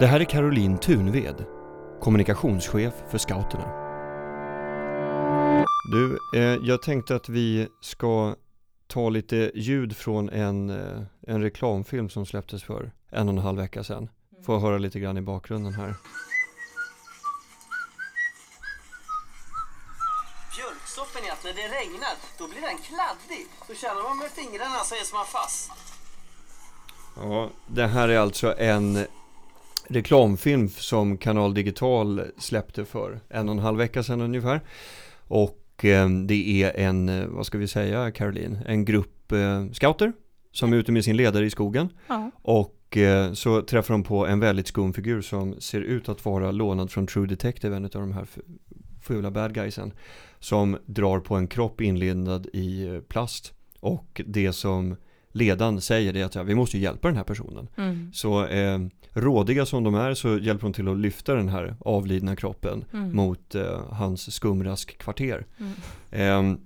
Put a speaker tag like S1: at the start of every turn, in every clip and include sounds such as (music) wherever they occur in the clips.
S1: Det här är Caroline Tunved, kommunikationschef för scouterna. Du, eh, jag tänkte att vi ska ta lite ljud från en, eh, en reklamfilm som släpptes för en och en halv vecka sedan. Få höra lite grann i bakgrunden här.
S2: Björksoppen är att när det regnar, då blir den kladdig. Då känner man med fingrarna så är man fast.
S1: Ja, det här är alltså en reklamfilm som Kanal Digital släppte för en och en halv vecka sedan ungefär. Och eh, det är en, eh, vad ska vi säga Caroline, en grupp eh, scouter som är ute med sin ledare i skogen.
S3: Ja.
S1: Och eh, så träffar de på en väldigt skum figur som ser ut att vara lånad från True Detective, en av de här fula bad guysen. Som drar på en kropp inlindad i plast. Och det som ledaren säger är att ja, vi måste hjälpa den här personen.
S3: Mm.
S1: Så eh, rådiga som de är så hjälper de till att lyfta den här avlidna kroppen
S3: Mm.
S1: mot eh, hans skumrask-kvarter.
S3: Mm.
S1: Eh,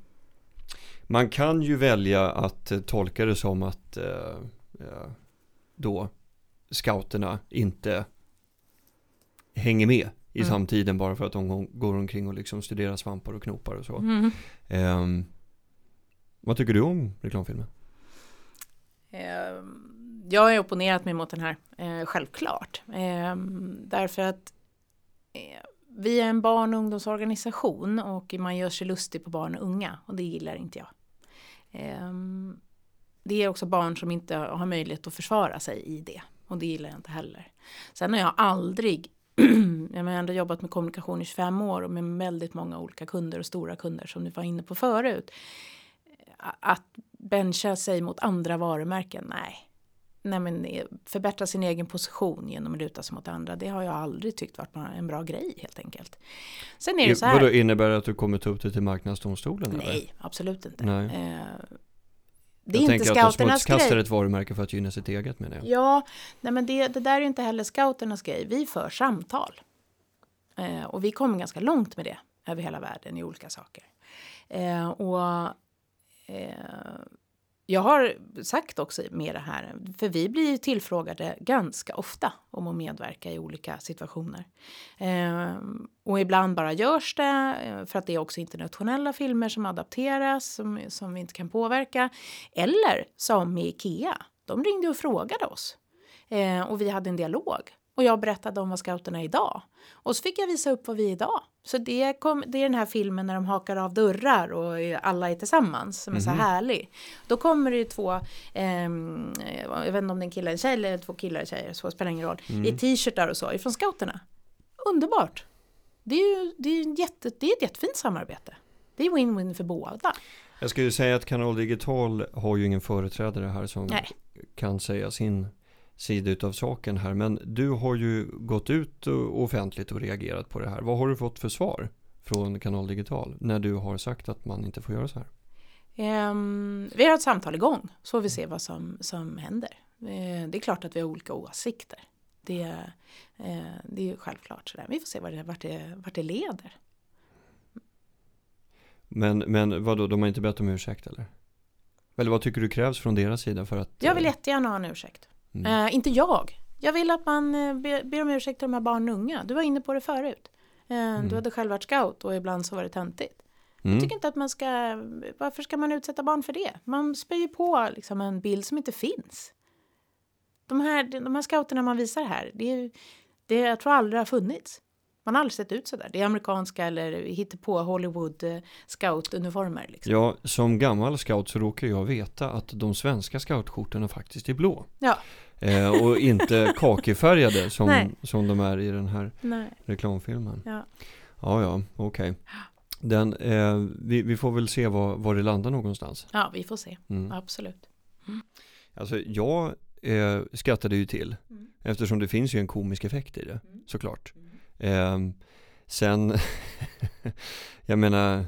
S1: man kan ju välja att eh, tolka det som att eh, eh, då scouterna inte hänger med i
S3: Mm.
S1: samtiden bara för att de gå- går omkring och liksom studerar svampar och knopar och så.
S3: Mm.
S1: Eh, vad tycker du om reklamfilmen?
S3: Eh, Jag har opponerat mig mot den här, eh, självklart. Eh, därför att eh, vi är en barn och ungdomsorganisation och man gör sig lustig på barn och unga och det gillar inte jag. Eh, det är också barn som inte har möjlighet att försvara sig i det och det gillar jag inte heller. Sen har jag aldrig, (clears throat) jag har ändå jobbat med kommunikation i 25 år och med väldigt många olika kunder och stora kunder som du var inne på förut. Att bencha sig mot andra varumärken, nej. Nej men eh, förbättra sin egen position genom att luta sig mot andra, det har jag aldrig tyckt varit en bra grej helt enkelt. Sen är det så här.
S1: Vadå, innebär det att du kommer ta upp det till marknadsdomstolen? eller?
S3: Nej, absolut inte.
S1: Nej.
S3: Eh, det är
S1: jag
S3: inte
S1: tänker att de smutskastar ett varumärke för att gynna sitt eget menar jag.
S3: Ja, nej men det, det där är inte heller scouternas grej. Vi för samtal. Eh, och vi kommer ganska långt med det över hela världen i olika saker. Eh, och eh, jag har sagt också med det här, för vi blir ju tillfrågade ganska ofta om att medverka i olika situationer. Eh, och ibland bara görs det eh, för att det är också internationella filmer som adapteras som, som vi inte kan påverka. Eller som med Ikea, de ringde och frågade oss. Eh, och vi hade en dialog. Och jag berättade om vad scouterna är idag. Och så fick jag visa upp vad vi är idag. Så det, kom, det är den här filmen när de hakar av dörrar och alla är tillsammans som är så härlig. Då kommer det ju två, ehm, jag vet inte om det är en kille eller en tjej eller två killar och tjejer, så spelar ingen roll, i t-shirtar och så ifrån scouterna. Underbart! Det är ju det är jätte, det är ett jättefint samarbete. Det är win-win för båda.
S1: Jag skulle säga att Kanal Digital har ju ingen företrädare här som
S3: Nej.
S1: kan säga sin sida utav saken här. Men du har ju gått ut och- offentligt och reagerat på det här. Vad har du fått för svar från Kanal Digital när du har sagt att man inte får göra så här?
S3: Ehm, vi har ett samtal igång, så får vi se vad som, som händer. Eh, det är klart att vi har olika åsikter. Det, eh, det är ju självklart sådär. Vi får se vart det, vart det, vart det leder.
S1: Men, men vadå, de har inte bett om ursäkt eller? Eller vad tycker du krävs från deras sida för att...
S3: Jag vill
S1: eh,
S3: jättegärna ha en ursäkt.
S1: Mm.
S3: Eh, inte jag. Jag vill att man eh, ber, ber om ursäkt till de här barn och unga. Du var inne på det förut. Eh, Du hade själv varit scout och ibland så var det töntigt.
S1: Mm.
S3: Jag tycker inte att man ska, varför ska man utsätta barn för det? Man ju på liksom en bild som inte finns. De här, de här scouterna man visar här, det, är, det jag tror aldrig har funnits. Man har aldrig sett ut sådär. Det är amerikanska eller på Hollywood eh, scoutuniformer. Liksom.
S1: Ja, som gammal scout så råkar jag veta att de svenska scoutskjortorna faktiskt är blå.
S3: Ja.
S1: Eh, och inte (laughs) kakifärgade som,
S3: Nej.
S1: som de är i den här
S3: Nej.
S1: reklamfilmen.
S3: Ja.
S1: Ja, ja, okej. Den, eh, vi, vi får väl se var, var det landar någonstans.
S3: ja, vi får se.
S1: Mm.
S3: Absolut.
S1: Alltså jag eh, skrattade ju till
S3: Mm.
S1: eftersom det finns ju en komisk effekt i det
S3: Mm.
S1: såklart.
S3: Mm.
S1: Eh, sen, (laughs) jag menar,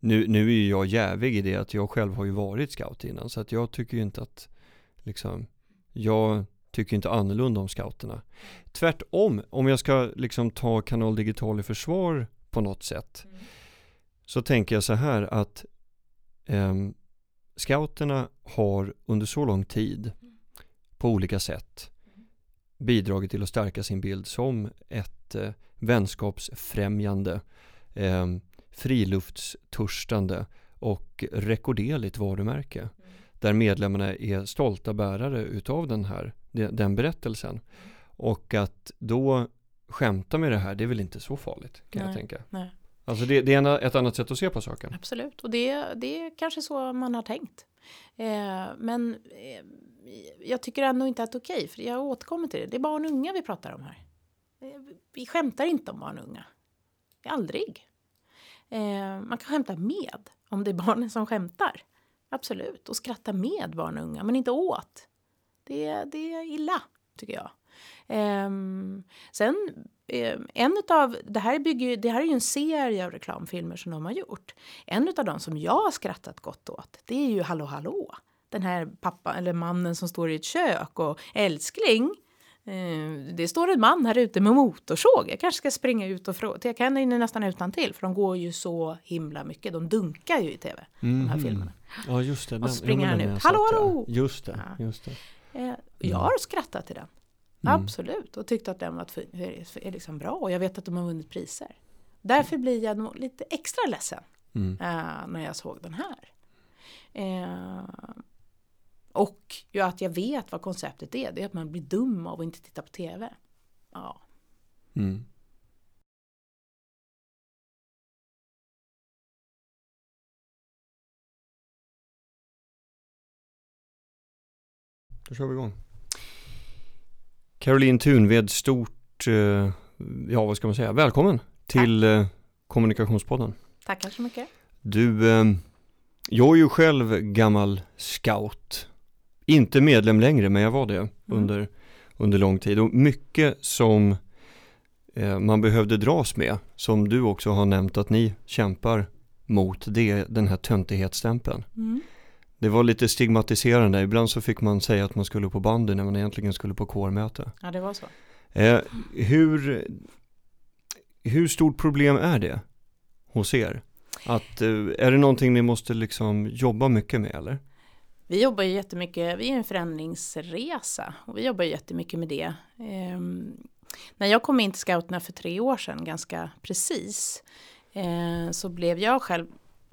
S1: nu, nu är ju jag jävig i det att jag själv har ju varit scout innan så att jag tycker ju inte att, liksom, jag tycker inte annorlunda om scouterna. Tvärtom, om jag ska liksom ta Kanal Digital i försvar på något sätt
S3: Mm.
S1: så tänker jag så här att ehm, scouterna har under så lång tid på olika sätt bidragit till att stärka sin bild som ett eh, vänskapsfrämjande, eh, friluftstörstande och rekorderligt varumärke. Där medlemmarna är stolta bärare utav den här den berättelsen. Och att då skämta med det här, det är väl inte så farligt kan
S3: Nej,
S1: jag tänka.
S3: nej.
S1: Alltså det, det är en, ett annat sätt att se på saken.
S3: Absolut, och det, det är kanske så man har tänkt. Eh, men eh, jag tycker ändå inte att det är okej, för jag återkommer till det. Det är barn och unga vi pratar om här. Eh, vi skämtar inte om barn och unga. Aldrig. Eh, man kan skämta med om det är barnen som skämtar. Absolut, och skratta med barn och unga, men inte åt. Det, det är illa, tycker jag. Eh, sen, eh, en utav... det här, bygger, det här är ju en serie av reklamfilmer som de har gjort. En av dem som jag har skrattat gott åt, det är ju Hallå hallå. Den här pappa eller mannen som står i ett kök och älskling, uh, det står en man här ute med motorsåg. Jag kanske ska springa ut och fråga. Jag kan den nästan utan till för de går ju så himla mycket. De dunkar ju i tv, mm. de här
S1: Mhm.
S3: filmerna.
S1: Ja just det.
S3: Och
S1: den-
S3: springer han ut. Hallå, hallå!
S1: Just det,
S3: Ja.
S1: just det.
S3: Eh, jag har skrattat till den.
S1: Mm.
S3: Absolut. Och tyckte att den var liksom bra. Och jag vet att de har vunnit priser. Därför blir jag nog lite extra ledsen
S1: Mm.
S3: eh, när jag såg den här. Och ju att jag vet vad konceptet är. Det är att man blir dum av att inte titta på tv. Ja.
S1: Mm. Då kör vi igång. Caroline Thunved, stort, eh, ja vad ska man säga, välkommen till eh, Kommunikationspodden.
S3: Tackar så mycket.
S1: Du, eh, jag är ju själv gammal scout. Inte medlem längre, men jag var det under, under lång tid. Och mycket som eh, man behövde dras med, som du också har nämnt att ni kämpar mot, det är den här töntighetsstämpeln.
S3: Mm.
S1: Det var lite stigmatiserande. Ibland så fick man säga att man skulle på bandy när man egentligen skulle på kårmöte.
S3: Ja, det var så.
S1: Eh, hur, hur stort problem är det hos er? Att, eh, är det någonting ni måste liksom jobba mycket med eller?
S3: Vi jobbar ju jättemycket, vi är en förändringsresa och vi jobbar ju jättemycket med det. Ehm, när jag kom in till scouterna för tre år sedan, ganska precis, eh, så blev jag själv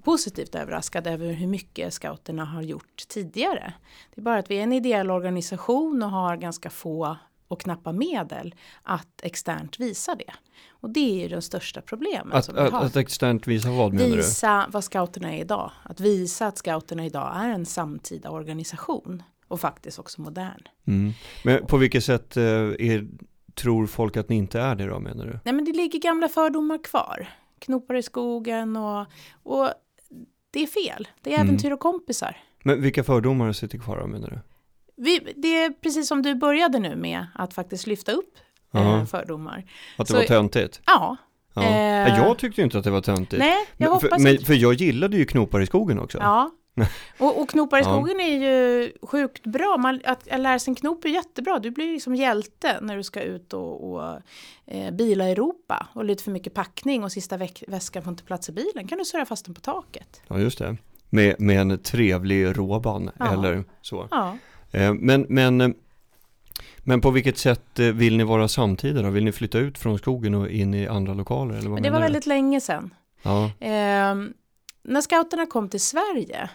S3: positivt överraskad över hur mycket scouterna har gjort tidigare. Det är bara att vi är en ideell organisation och har ganska få och knappa medel att externt visa det. Och det är ju det största problemet
S1: Att,
S3: som vi har.
S1: att externt visa vad menar du?
S3: Visa vad scouterna är idag. Att visa att scouterna idag är en samtida organisation. Och faktiskt också modern.
S1: Mm. Men på vilket sätt eh, är, tror folk att ni inte är det då menar du?
S3: Nej men det ligger gamla fördomar kvar. Knopar i skogen och, och det är fel. Det är
S1: Mm.
S3: äventyr och kompisar.
S1: Men vilka fördomar sitter kvar då menar du?
S3: Vi, det är precis som du började nu med att faktiskt lyfta upp
S1: Ja.
S3: eh, fördomar.
S1: Att det
S3: Så-
S1: var töntigt?
S3: Ja,
S1: Ja.
S3: Eh.
S1: Ja, Jag tyckte inte att det var töntigt.
S3: nej jag
S1: men, för,
S3: hoppas
S1: men, för jag gillade ju knopar i skogen också.
S3: Ja. (laughs) Och, och knopar i
S1: Ja.
S3: skogen är ju sjukt bra. Man, att, att lära sig en knop är jättebra. Du blir liksom hjälte när du ska ut och, och eh, bila i Europa. Och lite för mycket packning och sista väskan får inte plats i bilen. Kan du surra fast den på taket.
S1: Ja, just det. Med, med en trevlig råban
S3: Ja.
S1: eller så.
S3: Ja.
S1: Eh, Men, men, eh, men på vilket sätt eh, vill ni vara samtida då? Vill ni flytta ut från skogen och in i andra lokaler? Eller vad
S3: det var väldigt länge sedan.
S1: Ja,
S3: Ehm, när scouterna kom till Sverige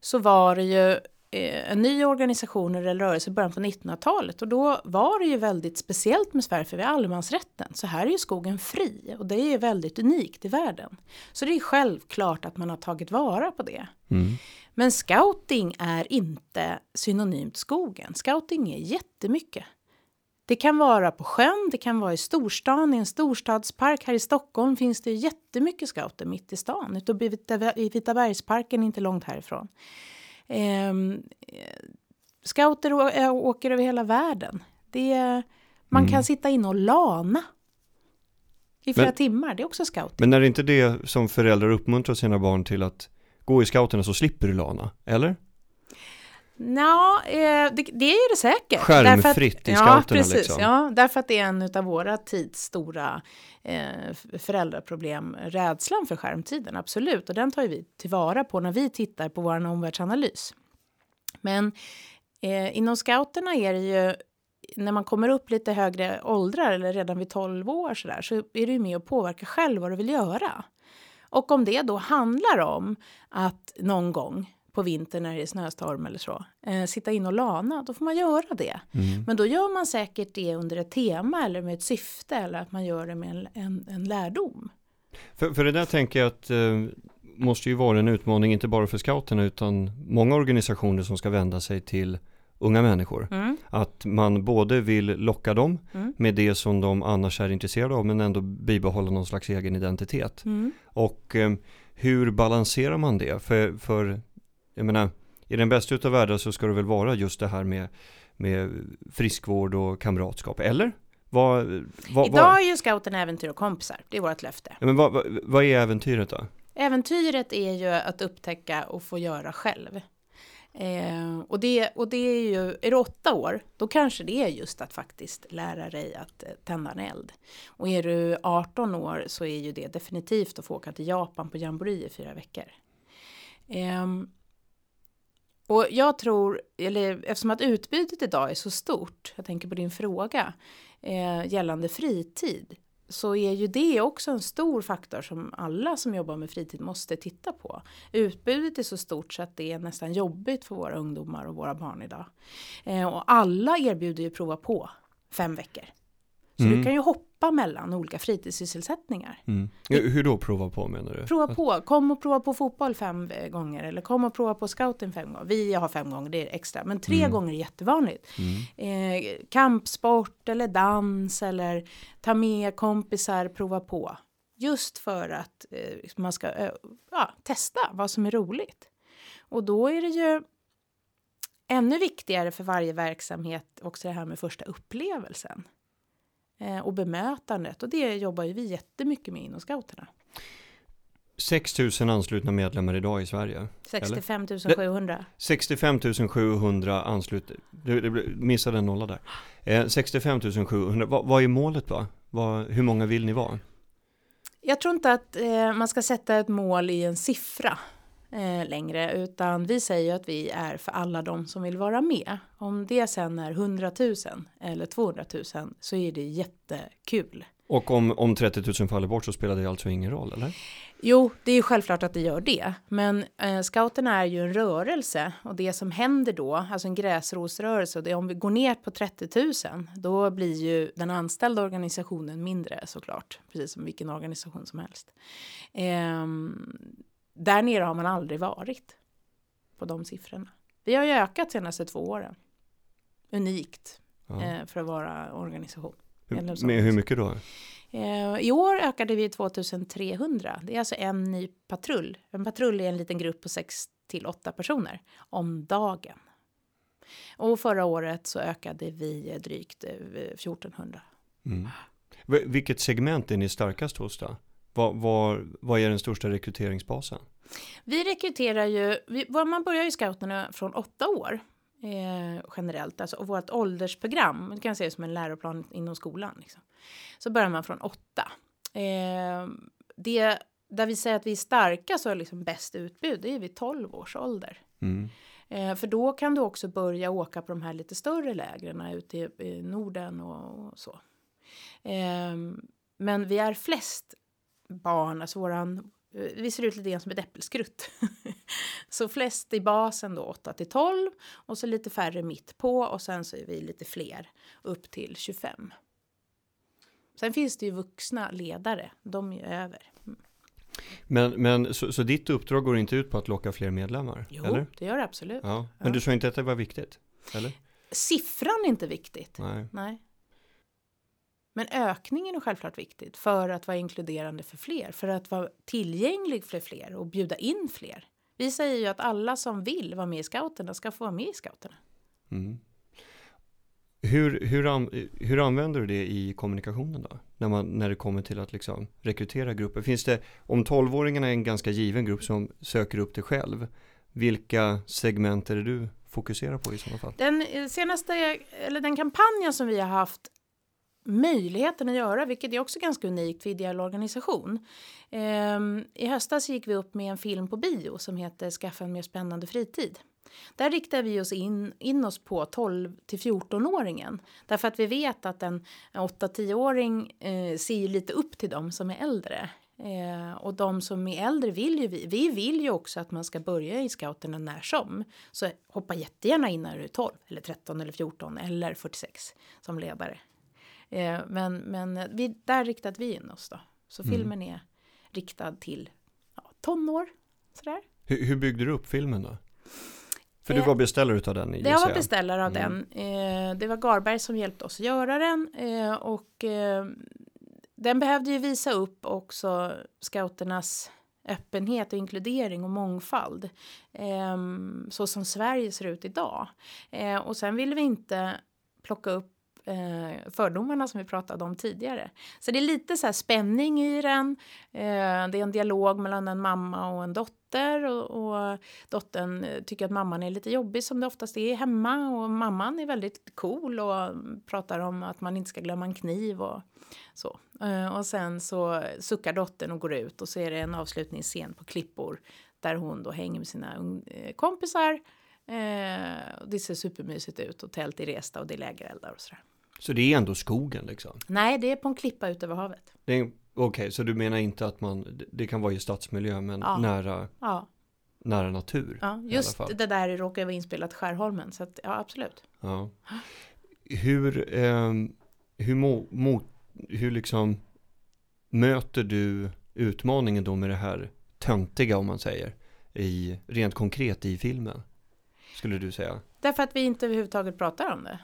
S3: så var det ju eh, en ny organisation eller rörelse i början på 1900-talet och då var det ju väldigt speciellt med Sverige för vi har allemansrätten. Så här är ju skogen fri och det är ju väldigt unikt i världen. Så det är självklart att man har tagit vara på det.
S1: mm.
S3: Men scouting är inte synonymt skogen. Scouting är jättemycket. Det kan vara på sjön, det kan vara i storstan, i en storstadspark. Här i Stockholm finns det jättemycket scouter mitt i stan. Ute i Vita, i Vitabergsparken, inte långt härifrån. Ehm, eh, scouter åker över hela världen. Det, man
S1: Mm.
S3: kan sitta inne och lana i flera
S1: Men-
S3: timmar. Det är också scouting.
S1: Men är det inte det som föräldrar uppmuntrar sina barn till att gå i scouterna så slipper du lana? Eller?
S3: Ja, eh, det, det är det säkert.
S1: Skärmfritt
S3: att,
S1: i
S3: ja,
S1: scouterna,
S3: precis,
S1: liksom.
S3: Ja, därför att det är en av våra tids stora eh, föräldraproblem, rädslan för skärmtiden, absolut. Och den tar ju vi tillvara på när vi tittar på vår omvärldsanalys. Men eh, inom scouterna är det ju när man kommer upp lite högre åldrar eller redan vid 12 år så, där, så är du med och påverkar själv vad du vill göra. Och om det då handlar om att någon gång på vintern när det är snöstorm eller så, eh, sitta in och lana, då får man göra det.
S1: Mm.
S3: Men då gör man säkert det under ett tema eller med ett syfte eller att man gör det med en, en, en lärdom.
S1: För, för det där tänker jag att eh, måste ju vara en utmaning inte bara för scouterna utan många organisationer som ska vända sig till unga människor.
S3: Mm.
S1: Att man både vill locka dem
S3: Mm.
S1: med det som de annars är intresserade av men ändå bibehålla någon slags egen identitet.
S3: Mm.
S1: Och eh, hur balanserar man det? För, för jag menar, i den bästa utav världar så ska det väl vara just det här med, med friskvård och kamratskap, eller? Vad, vad,
S3: Idag är ju scouten äventyr och kompisar, det är vårt löfte.
S1: ja, men vad, vad, vad är äventyret då?
S3: Äventyret är ju att upptäcka och få göra själv. Eh, och, det, och det är ju, är du åtta år, då kanske det är just att faktiskt lära dig att eh, tända en eld. Och är du 18 år så är ju det definitivt att få åka till Japan på jamboree i fyra veckor. Eh, och jag tror, eller eftersom att utbudet idag är så stort, jag tänker på din fråga, eh, gällande fritid, så är ju det också en stor faktor som alla som jobbar med fritid måste titta på. Utbudet är så stort så att det är nästan jobbigt för våra ungdomar och våra barn idag. Eh, och alla erbjuder ju prova på fem veckor. Så
S1: Mm.
S3: du kan ju hoppa mellan olika fritidssysselsättningar.
S1: Mm. Hur då prova på menar du?
S3: Prova på, kom och prova på fotboll fem eh, gånger eller kom och prova på scouting fem gånger. Vi har fem gånger, det är extra, men tre
S1: Mm.
S3: gånger är jättevanligt.
S1: Mm.
S3: Eh, kampsport eller dans eller ta med kompisar, prova på. Just för att eh, man ska eh, ja, testa vad som är roligt. Och då är det ju ännu viktigare för varje verksamhet också det här med första upplevelsen. Eh, och bemötandet. Och det jobbar ju vi jättemycket med inom scouterna.
S1: 6 000 anslutna medlemmar idag i Sverige.
S3: 65 700.
S1: 65 700 anslutna, du, du missade en nolla där. Eh, 65 700, vad, vad är målet? Vad, hur många vill ni vara?
S3: Jag tror inte att eh, man ska sätta ett mål i en siffra eh, längre, utan vi säger att vi är för alla de som vill vara med. Om det sen är 100 000 eller 200 000 så är det jättekul.
S1: Och om, om 30 000 faller bort så spelar det alltså ingen roll, eller?
S3: Jo, det är ju självklart att det gör det, men eh, scouterna är ju en rörelse och det som händer då, alltså en gräsrotsrörelse, och det, om vi går ner på 30 000, då blir ju den anställda organisationen mindre såklart, precis som vilken organisation som helst. Ehm, där nere har man aldrig varit på de siffrorna. Vi har ju ökat senaste två åren. Unikt
S1: Ja.
S3: eh, för att vara organisation.
S1: Hur-. Med hur mycket då?
S3: Eh, I år ökade vi 2300. Det är alltså en ny patrull. En patrull är en liten grupp på 6 till 8 personer om dagen. Och förra året så ökade vi eh, drygt eh, 1400.
S1: Mm. V- Vilket segment är ni starkast hos då? Vad, vad, vad är den största rekryteringsbasen?
S3: Vi rekryterar ju, vi, man börjar ju scouterna från 8 år. Eh, generellt, alltså och vårt åldersprogram, det kan se som en läroplan inom skolan. Liksom. Så börjar man från 8. Eh, det, där vi säger att vi är starka så är liksom bäst utbud, det är vid 12 års ålder.
S1: Mm.
S3: Eh, för då kan du också börja åka på de här lite större lägren ute i, i Norden och, och så. Ehm, men vi är flest barn, alltså våran, eh, vi ser ut lite grann som ett äppelskrutt. (laughs) så flest i basen då 8 till 12 och så lite färre mitt på och sen så är vi lite fler upp till 25. Sen finns det ju vuxna ledare, de är ju över. Mm.
S1: Men, men så, så ditt uppdrag går inte ut på att locka fler medlemmar?
S3: Jo,
S1: Eller?
S3: det gör det absolut.
S1: Ja. Men
S3: Ja.
S1: du sa inte att det var viktigt? Eller?
S3: Siffran är inte viktigt.
S1: Nej.
S3: Nej. Men ökningen är självklart viktigt för att vara inkluderande för fler, för att vara tillgänglig för fler och bjuda in fler. Vi säger ju att alla som vill vara med i scouterna ska få vara med i scouterna.
S1: Mm. Hur, hur, an, hur använder du det i kommunikationen då? När, man, när det kommer till att liksom rekrytera grupper. Finns det, om 12-åringarna är en ganska given grupp som söker upp dig själv, vilka segment är det du fokuserar på i sådana fall?
S3: Den eh, senaste, eller den kampanjen som vi har haft möjligheten att göra, vilket är också ganska unikt för ideell organisation. Ehm, I höstas gick vi upp med en film på bio som heter Skaffa en mer spännande fritid. Där riktar vi oss in, in oss på 12 till 14-åringen. Därför att vi vet att en 8-10-åring eh, ser lite upp till dem som är äldre. Eh, och de som är äldre vill ju vi. Vi vill ju också att man ska börja i scouterna när som. Så hoppa jättegärna in när du är 12 eller 13 eller 14 eller 46 som ledare. Eh, men men vi, där riktade vi in oss då. Så
S1: Mm.
S3: filmen är riktad till ja, tonår. Sådär.
S1: Hur, hur byggde du upp filmen då? För du
S3: Eh,
S1: var beställare utav den
S3: jag var beställare av
S1: Mm.
S3: den. Eh, det var Garberg som hjälpte oss att göra den. Eh, och den behövde ju visa upp också scouternas öppenhet och inkludering och mångfald. Så som Sverige ser ut idag. Och sen ville vi inte plocka upp eh, fördomarna som vi pratade om tidigare. Så det är lite så här spänning i den. Eh, det är en dialog mellan en mamma och en dotter och, och dottern eh, tycker att mamman är lite jobbig som det oftast är hemma och mamman är väldigt cool och pratar om att man inte ska glömma en kniv och så. Eh, och sen så suckar dottern och går ut och så är det en avslutningsscen på klippor där hon då hänger med sina eh, kompisar. Eh, och det ser supermysigt ut och tält är resta och det är lägereldar och sådär.
S1: Så det är ändå skogen liksom?
S3: Nej, det är på en klippa ut över havet.
S1: Okej, så du menar inte att man, det- kan vara i stadsmiljö men
S3: Ja.
S1: nära,
S3: Ja,
S1: nära natur?
S3: ja just det där råkar vara inspelat Skärholmen så att, ja absolut.
S1: Ja. Hur, ehm, hur, må, mot, hur liksom möter du utmaningen då med det här töntiga om man säger, i, rent konkret i filmen? Skulle du säga?
S3: Därför att vi inte överhuvudtaget pratar om det.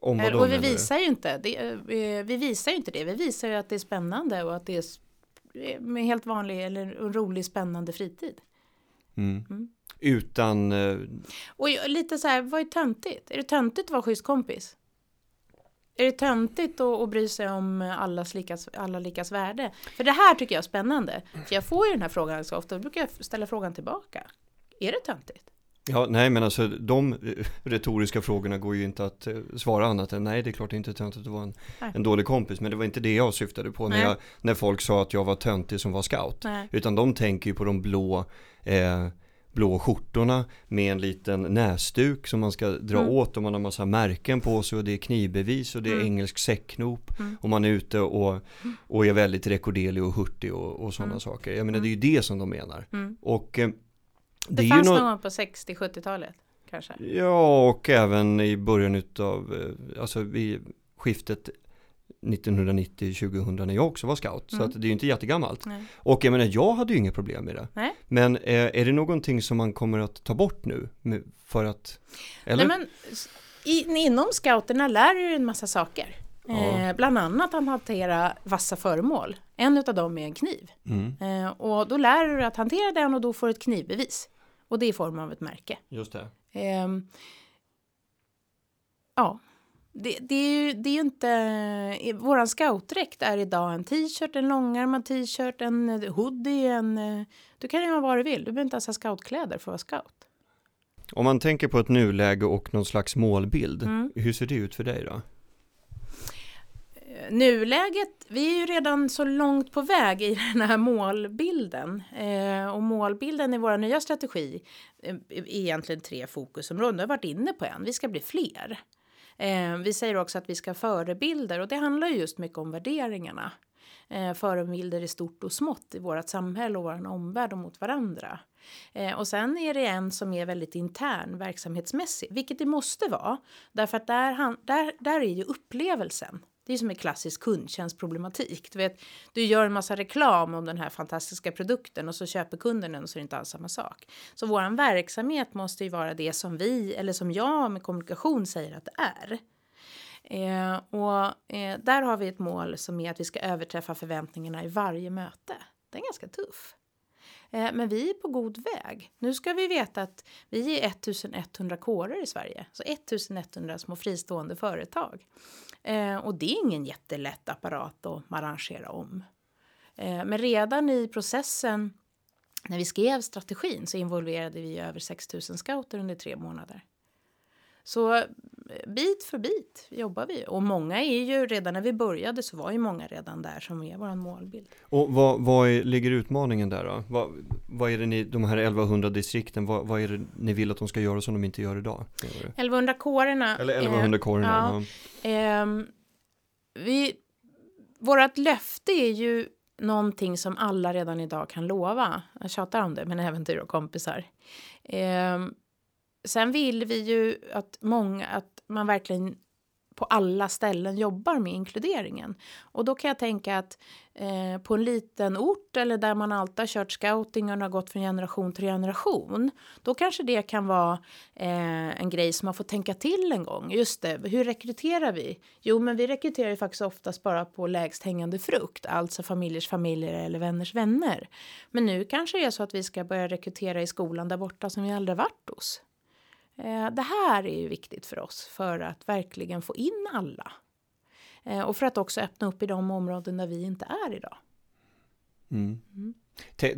S1: Om vad
S3: Eh, och vi visar ju inte det. eh, Vi vi visar ju inte det. Vi visar ju att det är spännande och att det är eh, med helt vanlig eller en rolig spännande fritid.
S1: Mm.
S3: Mm.
S1: Utan,
S3: Och lite så här, vad är töntigt? Är det töntigt att vara schysst kompis? Är det töntigt att, att bry sig om allas likas, alla likas värde? För det här tycker jag är spännande. För jag får ju den här frågan så ofta, då brukar jag ställa frågan tillbaka. Är det töntigt?
S1: Ja nej men alltså de eh, retoriska frågorna går ju inte att eh, svara annat än nej det är klart det är inte töntigt att vara en, en dålig kompis men det var inte det jag syftade på när, jag, när folk sa att jag var töntig som var scout.
S3: Nej.
S1: Utan de tänker ju på de blå, eh, blå skjortorna med en liten näsduk som man ska dra
S3: Mm.
S1: åt och man har massa märken på sig och det är knivbevis och det är
S3: Mm.
S1: engelsk säckknop
S3: Mm.
S1: och man är ute och, och är väldigt rekorderlig och hurtig och, och sådana
S3: Mm.
S1: saker. Jag menar det är ju det som de menar.
S3: Mm.
S1: Och eh,
S3: Det,
S1: det, är
S3: fanns
S1: nå-
S3: någon gång på 60-70-talet kanske.
S1: Ja, och även i början utav, eh, alltså vid skiftet 1990-2000 när jag också var scout. Så
S3: Mm.
S1: att det är ju inte jättegammalt.
S3: Nej.
S1: Och jag menar, jag hade ju inga problem med det.
S3: Nej.
S1: Men eh, är det någonting som man kommer att ta bort nu? För att, eller?
S3: Nej, men, s- i, inom scouterna lär du en massa saker.
S1: Ja.
S3: Eh, bland annat att hantera vassa föremål. En av dem är en kniv.
S1: Mm,
S3: Eh, och då lär du dig att hantera den och då får du ett knivbevis. Och det är i form av ett märke.
S1: just det.
S3: Ehm, ja, det, det, är ju, det är ju inte... eh, Våran scoutdräkt är idag en t-shirt, en långärmad t-shirt, en eh, hoodie, en... eh, Du kan göra vad du vill. Du behöver inte ens ha scoutkläder för att vara scout.
S1: Om man tänker på ett nuläge och någon slags målbild,
S3: Mm.
S1: hur ser det ut för dig då?
S3: Nuläget, vi är ju redan så långt på väg i (laughs) den här målbilden. Eh, och målbilden i vår nya strategi eh, är egentligen tre fokusområden. Du har varit inne på en, vi ska bli fler. Eh, vi säger också att vi ska ha förebilder och det handlar just mycket om värderingarna. Eh, förebilder i stort och smått i vårt samhälle och vår omvärld och mot varandra. Eh, och sen är det en som är väldigt intern verksamhetsmässig, vilket det måste vara. Därför att där, han, där, där är ju upplevelsen. Det är som en klassisk kundtjänstproblematik. Du, vet, du gör en massa reklam om den här fantastiska produkten och så köper kunden den och så är det inte alls samma sak. Så vår verksamhet måste ju vara det som vi, eller som jag med kommunikation säger att det är. Eh, och eh, där har vi ett mål som är att vi ska överträffa förväntningarna i varje möte. Det är ganska tuff. Eh, men vi är på god väg. Nu ska vi veta att vi är 1100 kårer i Sverige. Så 1100 små fristående företag. Eh, och det är ingen jättelätt apparat att arrangera om. Eh, men redan i processen när vi skrev strategin så involverade vi över 6000 scouter under tre månader. Så eh, bit för bit jobbar vi. Och många är ju, redan när vi började så var ju många redan där som är vår målbild.
S1: Och vad, vad är, ligger utmaningen där då? Vad, vad är det ni, de här 1100 distrikten, vad, vad är det ni vill att de ska göra som de inte gör idag?
S3: 1100 kårerna.
S1: Eller 1100 kårerna.
S3: Ja, ja. Eh, vi, vårat löfte är ju någonting som alla redan idag kan lova. Jag tjatar om det, men äventyr och kompisar. Eh, sen vill vi ju att många, att man verkligen på alla ställen jobbar med inkluderingen. Och då kan jag tänka att eh, på en liten ort eller där man alltid har kört scouting och har gått från generation till generation. Då kanske det kan vara eh, en grej som man får tänka till en gång. Just det, hur rekryterar vi? Jo, men vi rekryterar ju faktiskt oftast bara på lägst hängande frukt, alltså familjers familjer eller vänners vänner. Men nu kanske det är så att vi ska börja rekrytera i skolan där borta som vi aldrig varit hos. Eh, det här är ju viktigt för oss för att verkligen få in alla. Eh, och för att också öppna upp i de områden där vi inte är idag.
S1: Mm. Mm.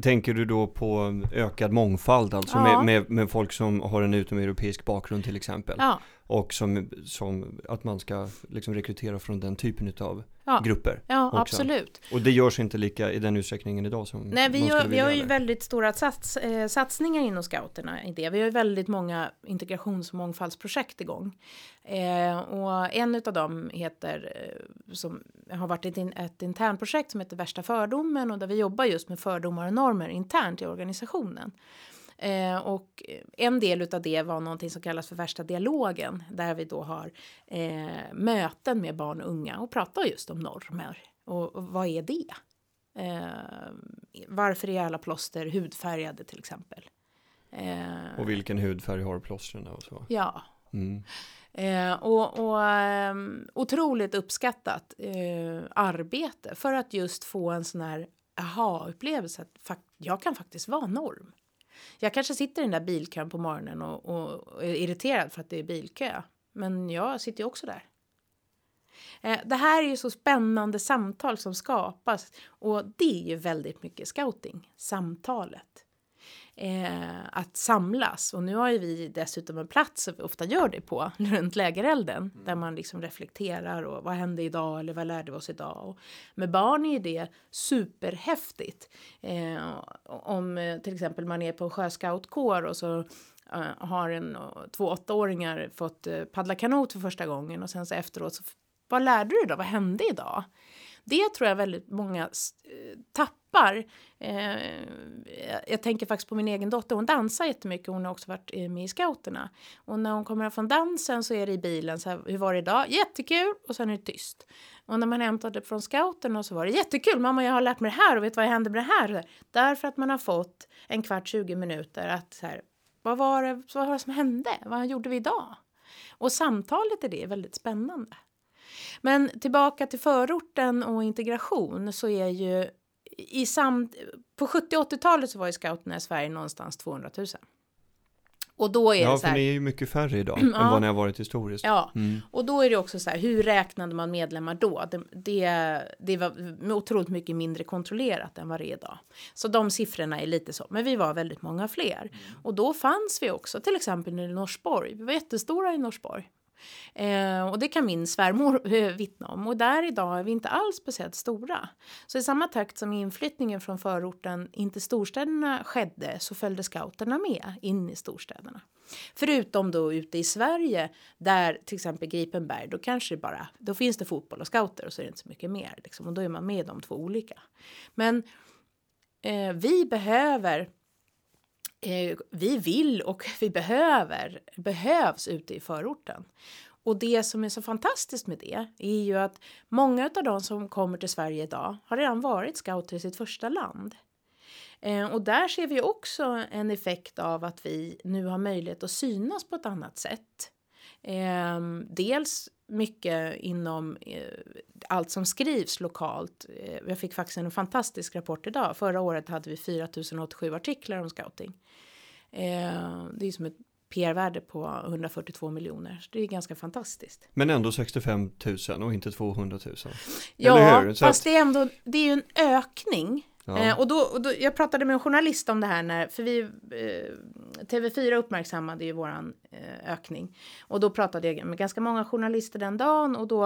S1: Tänker du då på ökad mångfald, alltså ja. med, med, med, folk som har en utomeuropeisk bakgrund till exempel?
S3: Ja.
S1: Och som, som att man ska liksom rekrytera från den typen av ja. grupper.
S3: Ja, också. absolut.
S1: Och det görs inte lika i den utsträckningen idag som
S3: Nej, vi, gör, vi har ju väldigt stora sats, eh, satsningar inom scouterna i det. Vi har ju väldigt många integrations och mångfaldsprojekt igång. Eh, och en av dem heter, eh, som har varit ett, ett internprojekt som heter Värsta fördomen och där vi jobbar just med fördomar och normer internt i organisationen. Eh, och en del av det var någonting som kallas för värsta dialogen där vi då har eh, möten med barn och unga och pratar just om normer. Och, och vad är det? Eh, varför är alla plåster hudfärgade till exempel?
S1: Eh, och vilken hudfärg har plåstren och så?
S3: Ja. Mm. Eh, och, och eh, otroligt uppskattat eh, arbete för att just få en sån här aha-upplevelse att jag kan faktiskt vara norm. Jag kanske sitter i den där bilkön på morgonen och, och är irriterad för att det är bilkö. Men jag sitter ju också där. Eh, det här är ju så spännande samtal som skapas och det är ju väldigt mycket scouting, samtalet eh, att samlas. Och nu har ju vi dessutom en plats som vi ofta gör det på, (laughs) runt lägerelden, mm. där man liksom reflekterar och vad hände idag eller vad lärde vi oss idag? Och med barn är det superhäftigt. Eh, om eh, till exempel man är på sjöscoutkår och så uh, har en, två åttaåringar fått paddla kanot för första gången och sen så efteråt så vad lärde du då? Vad hände idag? Det tror jag väldigt många eh, tappar. Eh, jag tänker faktiskt på min egen dotter, hon dansar jättemycket, hon har också varit eh, med i scouterna. Och när hon kommer från dansen så är det i bilen så här, hur var det idag? Jättekul! Och sen är det tyst. Och när man hämtade från scouterna så var det jättekul, mamma jag har lärt mig det här och vet vad jag hände med det här? Därför att man har fått en kvart, 20 minuter att så här, vad var det, vad var det som hände? Vad gjorde vi idag? Och samtalet i det är väldigt spännande. Men tillbaka till förorten och integration så är ju i samt, på 70 80-talet så var ju scouterna i Sverige någonstans 200 000. Och då är
S1: ja,
S3: det så
S1: här, för ni är ju mycket färre idag (clears throat) än vad ni har varit historiskt.
S3: Ja, mm. och då är det också så här, hur räknade man medlemmar då? Det, det, det var otroligt mycket mindre kontrollerat än vad det är idag. Så de siffrorna är lite så, men vi var väldigt många fler. Mm. Och då fanns vi också, till exempel i Norsborg. Vi var jättestora i Norsborg. Eh, och det kan min svärmor (laughs) eh, vittna om. Och där idag är vi inte alls speciellt stora. Så i samma takt som inflyttningen från förorten in till storstäderna skedde så följde scouterna med in i storstäderna. Förutom då ute i Sverige där till exempel Gripenberg, då kanske det bara, då finns det fotboll och scouter och så är det inte så mycket mer liksom. Och då är man med de två olika. Men eh, vi behöver eh, vi vill och (laughs) vi behöver, behövs ute i förorten. Och det som är så fantastiskt med det är ju att många av de som kommer till Sverige idag har redan varit scouter i sitt första land. Eh, och där ser vi också en effekt av att vi nu har möjlighet att synas på ett annat sätt. Eh, dels mycket inom eh, allt som skrivs lokalt. Eh, jag fick faktiskt en fantastisk rapport idag. Förra året hade vi 4087 artiklar om scouting. Eh, det är som ett PR-värde på 142 miljoner. Så det är ganska fantastiskt.
S1: Men ändå 65 000 och inte 200 000.
S3: Ja, fast det är ändå det är ju en ökning
S1: Ja.
S3: Eh, och då, och då, jag pratade med en journalist om det här när, för vi, eh, TV4 uppmärksammade ju våran eh, ökning. Och då pratade jag med ganska många journalister den dagen och då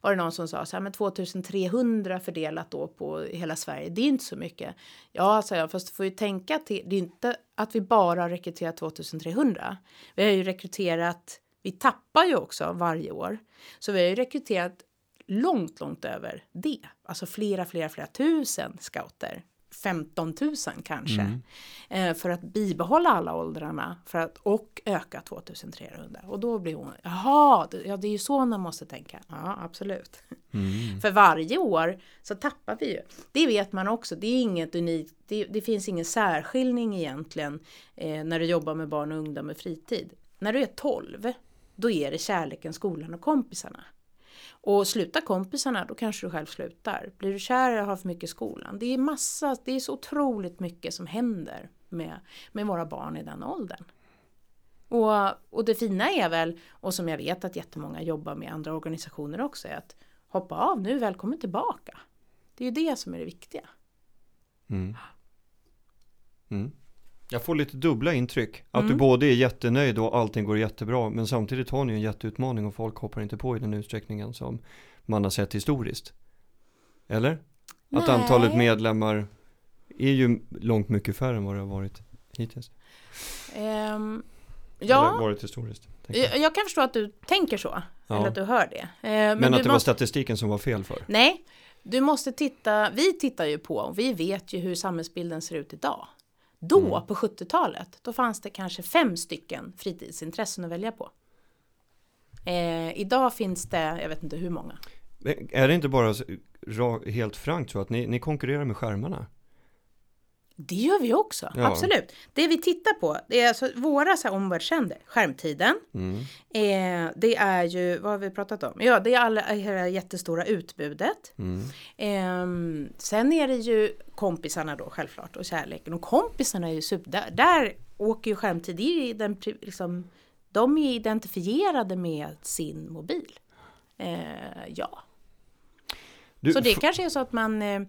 S3: var det någon som sa så här, men 2300 fördelat då på hela Sverige, det är inte så mycket. Ja, sa jag, fast du får ju tänka till, det är inte att vi bara har rekryterat 2300. Vi har ju rekryterat, vi tappar ju också varje år. Så vi har ju rekryterat långt, långt över det. Alltså flera, flera, flera tusen scouter. 15 000 kanske. Eh, för att bibehålla alla åldrarna för att, och öka 2300. Och då blir hon, jaha, ja, det är ju så man måste tänka. Ja, absolut. För varje år så tappar vi ju. Det vet man också, det är inget unikt. Det, det finns ingen särskiljning egentligen eh, när du jobbar med barn och ungdom med fritid. När du är 12, då är det kärleken, skolan och kompisarna. Och slutar kompisarna, då kanske du själv slutar. Blir du kär eller har för mycket i skolan? Det är massa, det är så otroligt mycket som händer med, med våra barn i den åldern. Och, och det fina är väl, och som jag vet att jättemånga jobbar med andra organisationer också, är att hoppa av nu, välkommen tillbaka. Det är ju det som är det viktiga.
S1: Mm. Mm. Jag får lite dubbla intryck. Att
S3: Mm.
S1: du både är jättenöjd och allting går jättebra. Men samtidigt har ni en jätteutmaning och folk hoppar inte på i den utsträckningen som man har sett historiskt. Eller? Att
S3: Nej.
S1: antalet medlemmar är ju långt mycket färre än vad det har varit hittills.
S3: Ehm,
S1: Eller
S3: ja,
S1: varit historiskt. jag.
S3: jag, kan förstå att du tänker så.
S1: Ja.
S3: Eller att du hör det. Eh,
S1: Men,
S3: du
S1: att det var
S3: måste-
S1: statistiken som var fel för.
S3: Nej, du måste titta, vi tittar ju på, och vi vet ju hur samhällsbilden ser ut idag. Då,
S1: Mm.
S3: på 70-talet, då fanns det kanske fem stycken fritidsintressen att välja på. Eh, idag finns det, jag vet inte hur många.
S1: Men Är det inte bara helt frankt så att ni, ni konkurrerar med skärmarna?
S3: Det gör vi också,
S1: Ja.
S3: absolut. Det vi tittar på, det är alltså våra så här omvärldstrender. Skärmtiden,
S1: Mm.
S3: eh, det är ju, vad har vi pratat om? Ja, det är alla, hela jättestora utbudet.
S1: Mm.
S3: Ehm, sen är det ju kompisarna då självklart och kärleken och kompisarna är ju super, där, där åker ju skärmtid, det är den, liksom, de är identifierade med sin mobil. Eh, ja,
S1: Du,
S3: så det kanske är så att man eh,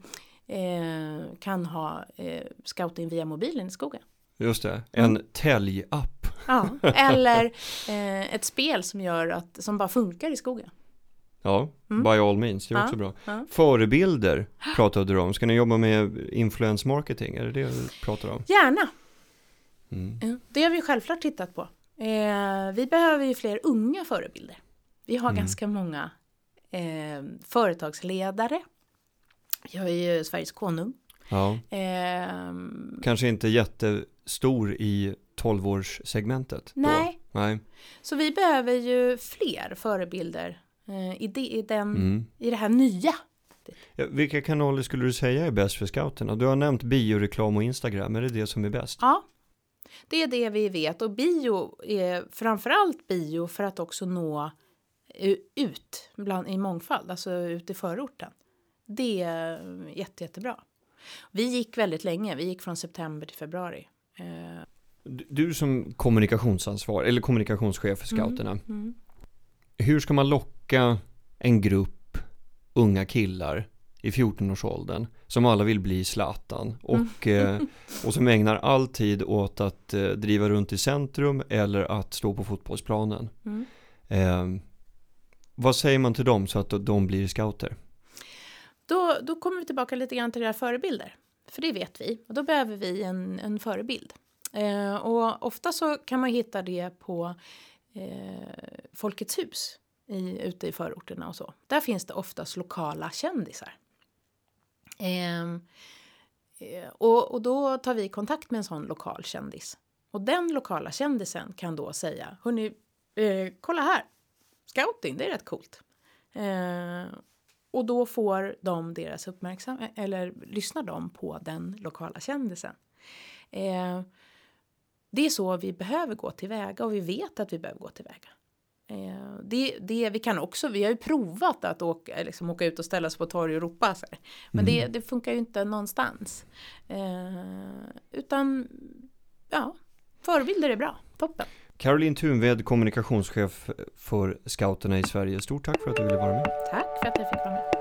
S3: eh, kan ha eh, scouting via mobilen i skogen.
S1: Just det, en
S3: Mm.
S1: täljapp.
S3: Ja, (laughs) eller eh, ett spel som gör att, som bara funkar i skogen.
S1: Ja,
S3: Mm.
S1: by all means, det är
S3: Ja,
S1: också bra.
S3: ja.
S1: Förebilder pratade du om. Ska ni jobba med influence marketing? Är det det du pratar om?
S3: Gärna!
S1: Mm.
S3: Det har vi självklart tittat på. Eh, vi behöver ju fler unga förebilder. Vi har
S1: Mm.
S3: ganska många eh, företagsledare. Vi har ju Sveriges konung.
S1: Ja,
S3: Eh,
S1: kanske inte jättestor i 12-årssegmentet. då.
S3: nej,
S1: Nej.
S3: så vi behöver ju fler förebilder eh, i, det, i, den,
S1: Mm.
S3: i det här nya.
S1: Ja, vilka kanaler skulle du säga är bäst för scouterna? Du har nämnt bioreklam och Instagram, är det det som är bäst?
S3: Ja, det är det vi vet. Och bio är framförallt bio för att också nå eh, ut bland, i mångfald, alltså ut i förorten. Det är jätte, jättebra. Vi gick väldigt länge, vi gick från september till februari. Eh,
S1: Du- som kommunikationsansvar, eller kommunikationschef för scouterna.
S3: mm.
S1: Hur ska man locka en grupp unga killar i 14-årsåldern som alla vill bli Zlatan och, eh, och som ägnar all tid åt att eh, driva runt i centrum eller att stå på fotbollsplanen.
S3: Mm.
S1: Eh, vad säger man till dem så att de blir scouter?
S3: Då, då kommer vi tillbaka lite grann till det här förebilder. För det vet vi. Och då behöver vi en, en förebild. Eh, och ofta så kan man hitta det på eh, Folkets hus i, ute i förorterna och så. Där finns det oftast lokala kändisar. Ehm, eh, och, och då tar vi kontakt med en sån lokal kändis. Och den lokala kändisen kan då säga, hörni, eh, kolla här, scouting, det är rätt coolt. Eh, och då får de deras uppmärksamhet, eller lyssnar de på den lokala kändisen. Eh, det är så vi behöver gå tillväga och vi vet att vi behöver gå tillväga. Eh, det, det, vi kan också, vi har ju provat att åka, liksom åka ut och ställa sig på torg och ropa så här. Men det, det funkar ju inte någonstans. Eh, utan, ja, förebilder är bra, toppen.
S1: Caroline Thunved, kommunikationschef för scouterna i Sverige. Stort tack för att du ville vara med.
S3: Tack för att jag fick vara med.